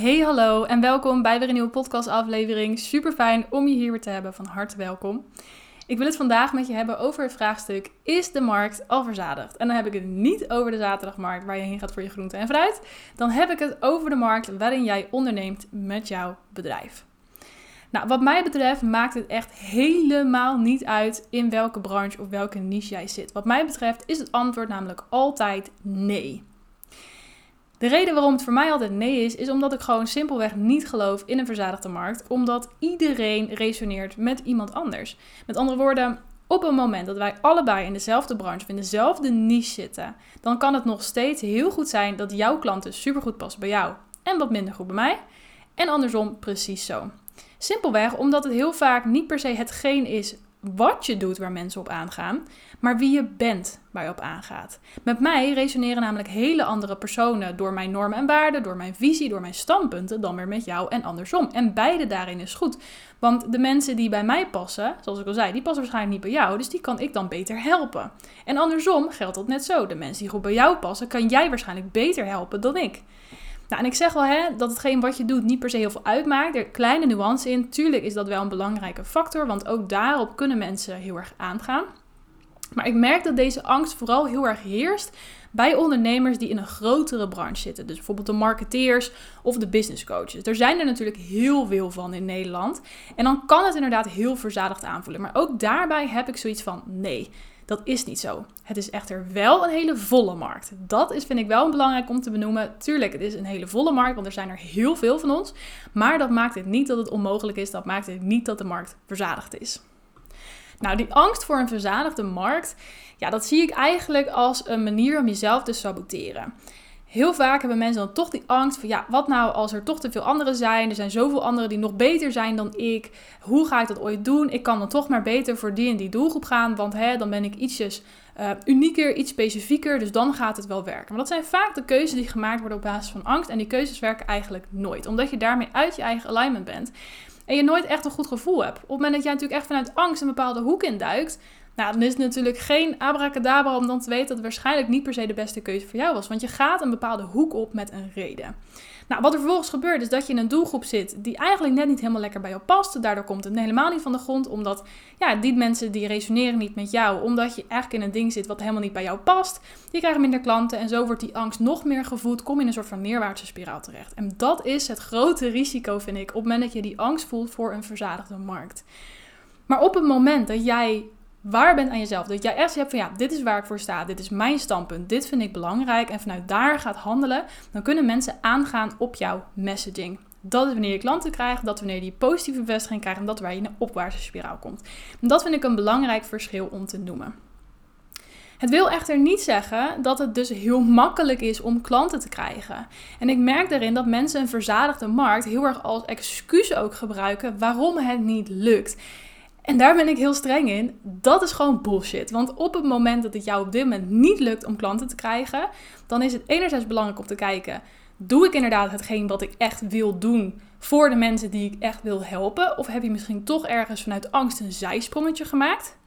Hey hallo en welkom bij weer een nieuwe podcastaflevering. Super fijn om je hier weer te hebben. Van harte welkom. Ik wil het vandaag met je hebben over het vraagstuk: is de markt al verzadigd? En dan heb ik het niet over de zaterdagmarkt waar je heen gaat voor je groente en fruit. Dan heb ik het over de markt waarin jij onderneemt met jouw bedrijf. Nou, wat mij betreft maakt het echt helemaal niet uit in welke branche of welke niche jij zit. Wat mij betreft is het antwoord namelijk altijd nee. De reden waarom het voor mij altijd nee is, is omdat ik gewoon simpelweg niet geloof in een verzadigde markt. Omdat iedereen resoneert met iemand anders. Met andere woorden, op een moment dat wij allebei in dezelfde branche of in dezelfde niche zitten, dan kan het nog steeds heel goed zijn dat jouw klanten supergoed passen bij jou en wat minder goed bij mij. En andersom precies zo. Simpelweg omdat het heel vaak niet per se hetgeen is wat je doet waar mensen op aangaan, maar wie je bent waar je op aangaat. Met mij resoneren namelijk hele andere personen door mijn normen en waarden, door mijn visie, door mijn standpunten, dan weer met jou en andersom. En beide daarin is goed. Want de mensen die bij mij passen, zoals ik al zei, die passen waarschijnlijk niet bij jou, dus die kan ik dan beter helpen. En andersom geldt dat net zo. De mensen die goed bij jou passen, kan jij waarschijnlijk beter helpen dan ik. Nou, en ik zeg wel hè, dat hetgeen wat je doet niet per se heel veel uitmaakt. Er kleine nuance in. Tuurlijk is dat wel een belangrijke factor, want ook daarop kunnen mensen heel erg aangaan. Maar ik merk dat deze angst vooral heel erg heerst bij ondernemers die in een grotere branche zitten. Dus bijvoorbeeld de marketeers of de business coaches. Er zijn er natuurlijk heel veel van in Nederland. En dan kan het inderdaad heel verzadigd aanvoelen. Maar ook daarbij heb ik zoiets van: nee, dat is niet zo. Het is echter wel een hele volle markt. Dat is, vind ik wel belangrijk om te benoemen. Tuurlijk, het is een hele volle markt, want er zijn er heel veel van ons. Maar dat maakt het niet dat het onmogelijk is. Dat maakt het niet dat de markt verzadigd is. Nou, die angst voor een verzadigde markt, ja, dat zie ik eigenlijk als een manier om jezelf te saboteren. Heel vaak hebben mensen dan toch die angst van ja, wat nou als er toch te veel anderen zijn? Er zijn zoveel anderen die nog beter zijn dan ik. Hoe ga ik dat ooit doen? Ik kan dan toch maar beter voor die en die doelgroep gaan, want hè, dan ben ik ietsjes uh, unieker, iets specifieker, dus dan gaat het wel werken. Maar dat zijn vaak de keuzes die gemaakt worden op basis van angst en die keuzes werken eigenlijk nooit, omdat je daarmee uit je eigen alignment bent en je nooit echt een goed gevoel hebt. Op het moment dat jij natuurlijk echt vanuit angst een bepaalde hoek induikt, nou, dan is het natuurlijk geen abracadabra om dan te weten dat het waarschijnlijk niet per se de beste keuze voor jou was. Want je gaat een bepaalde hoek op met een reden. Nou, wat er vervolgens gebeurt is dat je in een doelgroep zit die eigenlijk net niet helemaal lekker bij jou past. Daardoor komt het helemaal niet van de grond, omdat ja, die mensen die resoneren niet met jou, omdat je eigenlijk in een ding zit wat helemaal niet bij jou past. Die krijgen minder klanten en zo wordt die angst nog meer gevoed, kom je in een soort van neerwaartse spiraal terecht. En dat is het grote risico, vind ik, op het moment dat je die angst voelt voor een verzadigde markt. Maar op het moment dat jij waar bent aan jezelf. Dat jij echt hebt van ja, dit is waar ik voor sta. Dit is mijn standpunt. Dit vind ik belangrijk. En vanuit daar gaat handelen. Dan kunnen mensen aangaan op jouw messaging. Dat is wanneer je klanten krijgt, dat wanneer je positieve bevestiging krijgt en dat waar je in een opwaartse spiraal komt. Dat vind ik een belangrijk verschil om te noemen. Het wil echter niet zeggen dat het dus heel makkelijk is om klanten te krijgen. En ik merk daarin dat mensen een verzadigde markt heel erg als excuus ook gebruiken waarom het niet lukt. En daar ben ik heel streng in. Dat is gewoon bullshit. Want op het moment dat het jou op dit moment niet lukt om klanten te krijgen, dan is het enerzijds belangrijk om te kijken: doe ik inderdaad hetgeen wat ik echt wil doen voor de mensen die ik echt wil helpen? Of heb je misschien toch ergens vanuit angst een zijsprongetje gemaakt?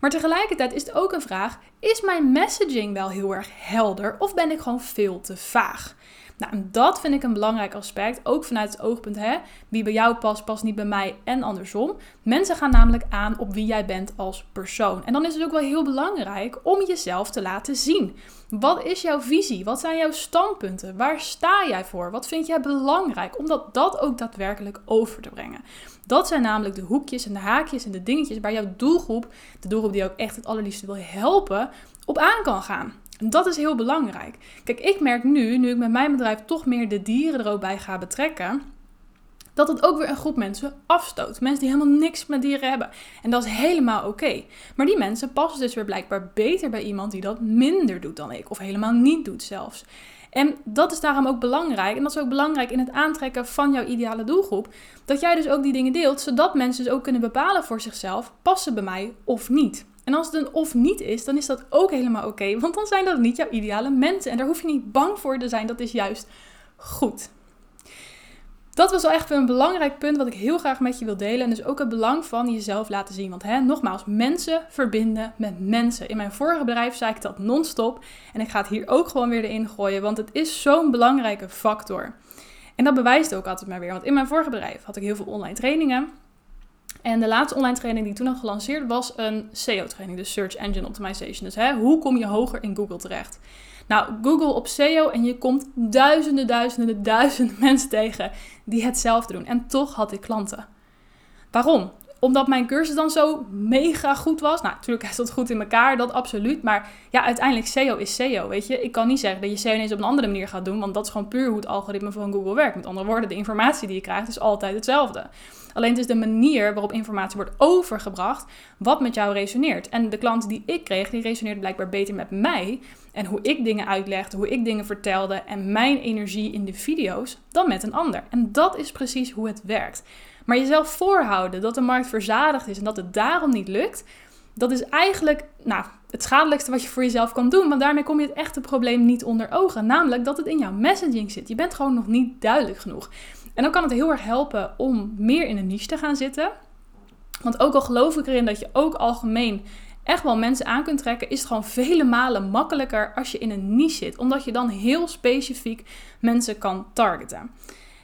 Maar tegelijkertijd is het ook een vraag: is mijn messaging wel heel erg helder of ben ik gewoon veel te vaag? Nou, en dat vind ik een belangrijk aspect. Ook vanuit het oogpunt, hè, wie bij jou past, past niet bij mij en andersom. Mensen gaan namelijk aan op wie jij bent als persoon. En dan is het ook wel heel belangrijk om jezelf te laten zien. Wat is jouw visie? Wat zijn jouw standpunten? Waar sta jij voor? Wat vind jij belangrijk? Om dat, dat ook daadwerkelijk over te brengen. Dat zijn namelijk de hoekjes en de haakjes en de dingetjes waar jouw doelgroep, de doelgroep die ook echt het allerliefste wil helpen, op aan kan gaan. Dat is heel belangrijk. Kijk, ik merk nu, nu ik met mijn bedrijf toch meer de dieren er ook bij ga betrekken, dat het ook weer een groep mensen afstoot. Mensen die helemaal niks met dieren hebben. En dat is helemaal oké. Maar die mensen passen dus weer blijkbaar beter bij iemand die dat minder doet dan ik. Of helemaal niet doet zelfs. En dat is daarom ook belangrijk. En dat is ook belangrijk in het aantrekken van jouw ideale doelgroep. Dat jij dus ook die dingen deelt, zodat mensen dus ook kunnen bepalen voor zichzelf: passen bij mij of niet. En als het een of niet is, dan is dat ook helemaal oké. want dan zijn dat niet jouw ideale mensen. En daar hoef je niet bang voor te zijn. Dat is juist goed. Dat was wel echt een belangrijk punt wat ik heel graag met je wil delen. En dus ook het belang van jezelf laten zien. Want hè, nogmaals, mensen verbinden met mensen. In mijn vorige bedrijf zei ik dat non-stop. En ik ga het hier ook gewoon weer erin gooien. Want het is zo'n belangrijke factor. En dat bewijst ook altijd maar weer. Want in mijn vorige bedrijf had ik heel veel online trainingen. En de laatste online training die ik toen had gelanceerd was een SEO-training, dus Search Engine Optimization. Dus hè, hoe kom je hoger in Google terecht? Nou, Google op SEO en je komt duizenden, duizenden, duizenden mensen tegen die hetzelfde doen. En toch had ik klanten. Waarom? Omdat mijn cursus dan zo mega goed was. Nou, natuurlijk is dat goed in elkaar, dat absoluut. Maar ja, uiteindelijk SEO is SEO, weet je. Ik kan niet zeggen dat je SEO ineens op een andere manier gaat doen. Want dat is gewoon puur hoe het algoritme van Google werkt. Met andere woorden, de informatie die je krijgt is altijd hetzelfde. Alleen het is de manier waarop informatie wordt overgebracht wat met jou resoneert. En de klanten die ik kreeg, die resoneerden blijkbaar beter met mij. En hoe ik dingen uitlegde, hoe ik dingen vertelde en mijn energie in de video's dan met een ander. En dat is precies hoe het werkt. Maar jezelf voorhouden dat de markt verzadigd is en dat het daarom niet lukt, dat is eigenlijk nou, het schadelijkste wat je voor jezelf kan doen. Want daarmee kom je het echte probleem niet onder ogen. Namelijk dat het in jouw messaging zit. Je bent gewoon nog niet duidelijk genoeg. En dan kan het heel erg helpen om meer in een niche te gaan zitten. Want ook al geloof ik erin dat je ook algemeen echt wel mensen aan kunt trekken, is het gewoon vele malen makkelijker als je in een niche zit. Omdat je dan heel specifiek mensen kan targeten.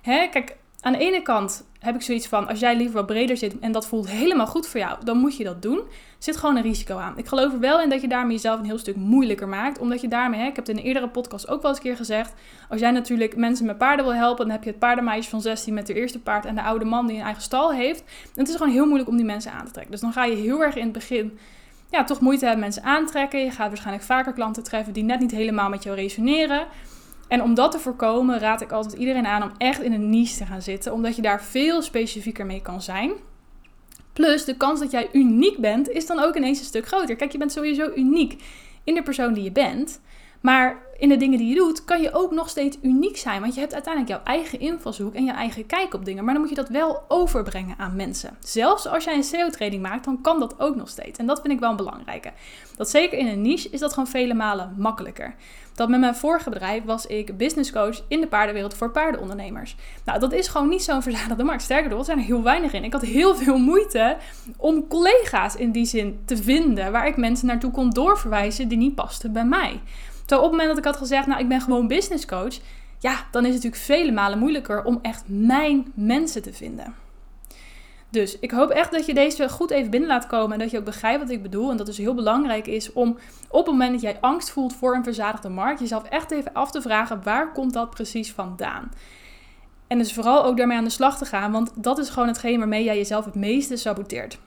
Hè, kijk, aan de ene kant heb ik zoiets van, als jij liever wat breder zit en dat voelt helemaal goed voor jou, dan moet je dat doen. Er zit gewoon een risico aan. Ik geloof er wel in dat je daarmee jezelf een heel stuk moeilijker maakt. Omdat je daarmee, hè, ik heb het in een eerdere podcast ook wel eens een keer gezegd, als jij natuurlijk mensen met paarden wil helpen, dan heb je het paardenmeisje van 16 met de eerste paard en de oude man die een eigen stal heeft. En het is gewoon heel moeilijk om die mensen aan te trekken. Dus dan ga je heel erg in het begin ja, toch moeite hebben mensen aantrekken. Je gaat waarschijnlijk vaker klanten treffen die net niet helemaal met jou resoneren. En om dat te voorkomen, raad ik altijd iedereen aan om echt in een niche te gaan zitten, omdat je daar veel specifieker mee kan zijn. Plus, de kans dat jij uniek bent, is dan ook ineens een stuk groter. Kijk, je bent sowieso uniek in de persoon die je bent. Maar in de dingen die je doet, kan je ook nog steeds uniek zijn. Want je hebt uiteindelijk jouw eigen invalshoek en je eigen kijk op dingen. Maar dan moet je dat wel overbrengen aan mensen. Zelfs als jij een SEO-training maakt, dan kan dat ook nog steeds. En dat vind ik wel een belangrijke. Dat zeker in een niche is dat gewoon vele malen makkelijker. Dat met mijn vorige bedrijf was ik business coach in de paardenwereld voor paardenondernemers. Nou, dat is gewoon niet zo'n verzadigde markt. Sterker nog, er zijn er heel weinig in. Ik had heel veel moeite om collega's in die zin te vinden waar ik mensen naartoe kon doorverwijzen die niet pasten bij mij. Terwijl op het moment dat ik had gezegd, nou, ik ben gewoon business coach, ja, dan is het natuurlijk vele malen moeilijker om echt mijn mensen te vinden. Dus ik hoop echt dat je deze goed even binnen laat komen en dat je ook begrijpt wat ik bedoel. En dat dus heel belangrijk is om op het moment dat jij angst voelt voor een verzadigde markt, jezelf echt even af te vragen waar komt dat precies vandaan. En dus vooral ook daarmee aan de slag te gaan, want dat is gewoon hetgeen waarmee jij jezelf het meeste saboteert.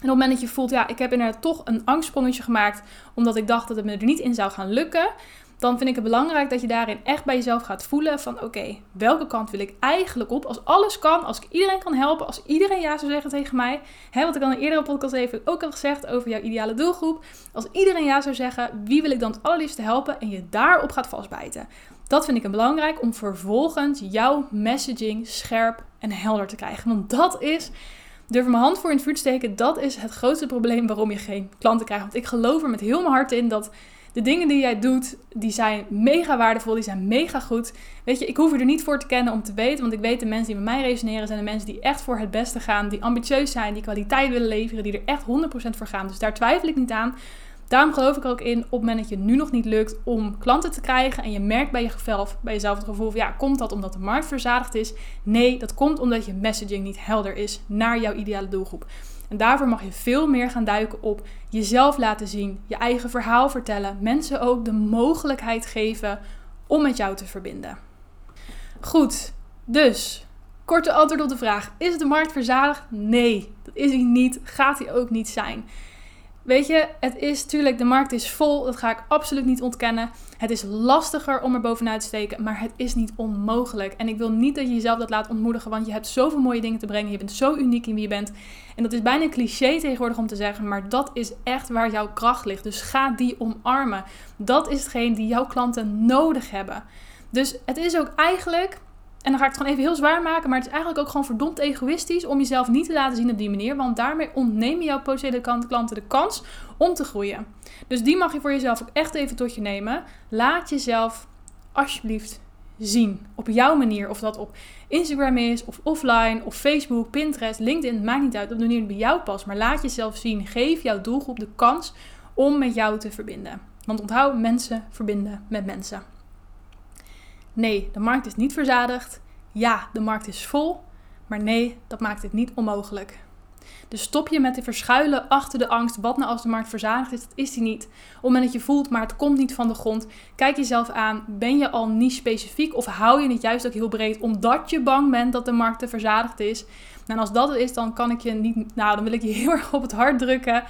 En op het moment dat je voelt, ja, ik heb inderdaad toch een angstsprongetje gemaakt, omdat ik dacht dat het me er niet in zou gaan lukken, dan vind ik het belangrijk dat je daarin echt bij jezelf gaat voelen van oké, welke kant wil ik eigenlijk op? Als alles kan, als ik iedereen kan helpen, als iedereen ja zou zeggen tegen mij. Hè, wat ik al in een eerdere podcast even ook al gezegd over jouw ideale doelgroep. Als iedereen ja zou zeggen, wie wil ik dan het allerliefste helpen? En je daarop gaat vastbijten. Dat vind ik een belangrijk om vervolgens jouw messaging scherp en helder te krijgen. Want dat is durf mijn hand voor in het vuur te steken. Dat is het grootste probleem waarom je geen klanten krijgt. Want ik geloof er met heel mijn hart in dat de dingen die jij doet, die zijn mega waardevol, die zijn mega goed. Weet je, ik hoef er niet voor te kennen om te weten, want ik weet de mensen die met mij resoneren zijn de mensen die echt voor het beste gaan, die ambitieus zijn, die kwaliteit willen leveren, die er echt 100% voor gaan. Dus daar twijfel ik niet aan. Daarom geloof ik ook in, op het moment dat je nu nog niet lukt om klanten te krijgen en je merkt bij, jezelf, bij jezelf het gevoel van ja, komt dat omdat de markt verzadigd is? Nee, dat komt omdat je messaging niet helder is naar jouw ideale doelgroep. En daarvoor mag je veel meer gaan duiken op jezelf laten zien, je eigen verhaal vertellen, mensen ook de mogelijkheid geven om met jou te verbinden. Goed, dus korte antwoord op de vraag: is de markt verzadigd? Nee, dat is hij niet, gaat hij ook niet zijn. Weet je, het is natuurlijk, de markt is vol, dat ga ik absoluut niet ontkennen. Het is lastiger om er bovenuit te steken, maar het is niet onmogelijk. En ik wil niet dat je jezelf dat laat ontmoedigen, want je hebt zoveel mooie dingen te brengen. Je bent zo uniek in wie je bent. En dat is bijna een cliché tegenwoordig om te zeggen, maar dat is echt waar jouw kracht ligt. Dus ga die omarmen. Dat is hetgeen die jouw klanten nodig hebben. Dus het is ook eigenlijk en dan ga ik het gewoon even heel zwaar maken. Maar het is eigenlijk ook gewoon verdomd egoïstisch om jezelf niet te laten zien op die manier. Want daarmee ontneem je jouw potentiële klanten de kans om te groeien. Dus die mag je voor jezelf ook echt even tot je nemen. Laat jezelf alsjeblieft zien. Op jouw manier. Of dat op Instagram is, of offline, of Facebook, Pinterest, LinkedIn. Maakt niet uit op de manier die bij jou past. Maar laat jezelf zien. Geef jouw doelgroep de kans om met jou te verbinden. Want onthoud, mensen verbinden met mensen. Nee, de markt is niet verzadigd. Ja, de markt is vol, maar nee, dat maakt het niet onmogelijk. Dus stop je met te verschuilen achter de angst. Wat nou als de markt verzadigd is? Dat is die niet. Op het moment dat je voelt, maar het komt niet van de grond. Kijk jezelf aan. Ben je al niet specifiek of hou je het juist ook heel breed omdat je bang bent dat de markt te verzadigd is? Nou, en als dat het is, dan kan ik je niet. Nou, dan wil ik je heel erg op het hart drukken.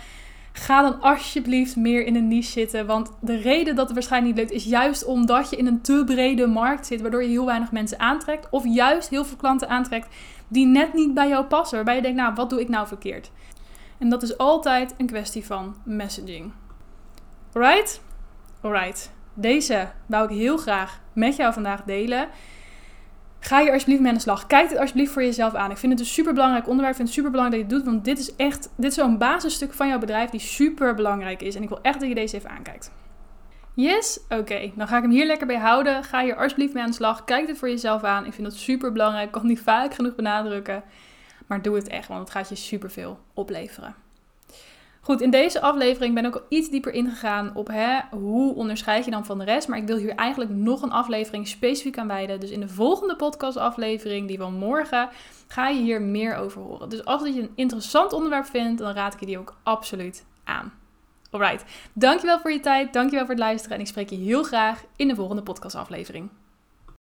Ga dan alsjeblieft meer in een niche zitten. Want de reden dat het waarschijnlijk niet lukt, is juist omdat je in een te brede markt zit, waardoor je heel weinig mensen aantrekt. Of juist heel veel klanten aantrekt die net niet bij jou passen. Waarbij je denkt, nou, wat doe ik nou verkeerd? En dat is altijd een kwestie van messaging. Alright? Alright. Deze wou ik heel graag met jou vandaag delen. Ga hier alsjeblieft mee aan de slag. Kijk dit alsjeblieft voor jezelf aan. Ik vind het een super belangrijk onderwerp. Ik vind het super belangrijk dat je het doet. Want dit is echt, dit zo'n basisstuk van jouw bedrijf die super belangrijk is. En ik wil echt dat je deze even aankijkt. Yes? Oké, dan ga ik hem hier lekker bij houden. Ga hier alsjeblieft mee aan de slag. Kijk dit voor jezelf aan. Ik vind dat super belangrijk. Ik kan niet vaak genoeg benadrukken. Maar doe het echt, want het gaat je superveel opleveren. Goed, in deze aflevering ben ik al iets dieper ingegaan op hè, hoe onderscheid je dan van de rest. Maar ik wil hier eigenlijk nog een aflevering specifiek aan wijden. Dus in de volgende podcastaflevering, die van morgen, ga je hier meer over horen. Dus als je een interessant onderwerp vindt, dan raad ik je die ook absoluut aan. Alright, dankjewel voor je tijd, dankjewel voor het luisteren en ik spreek je heel graag in de volgende podcastaflevering.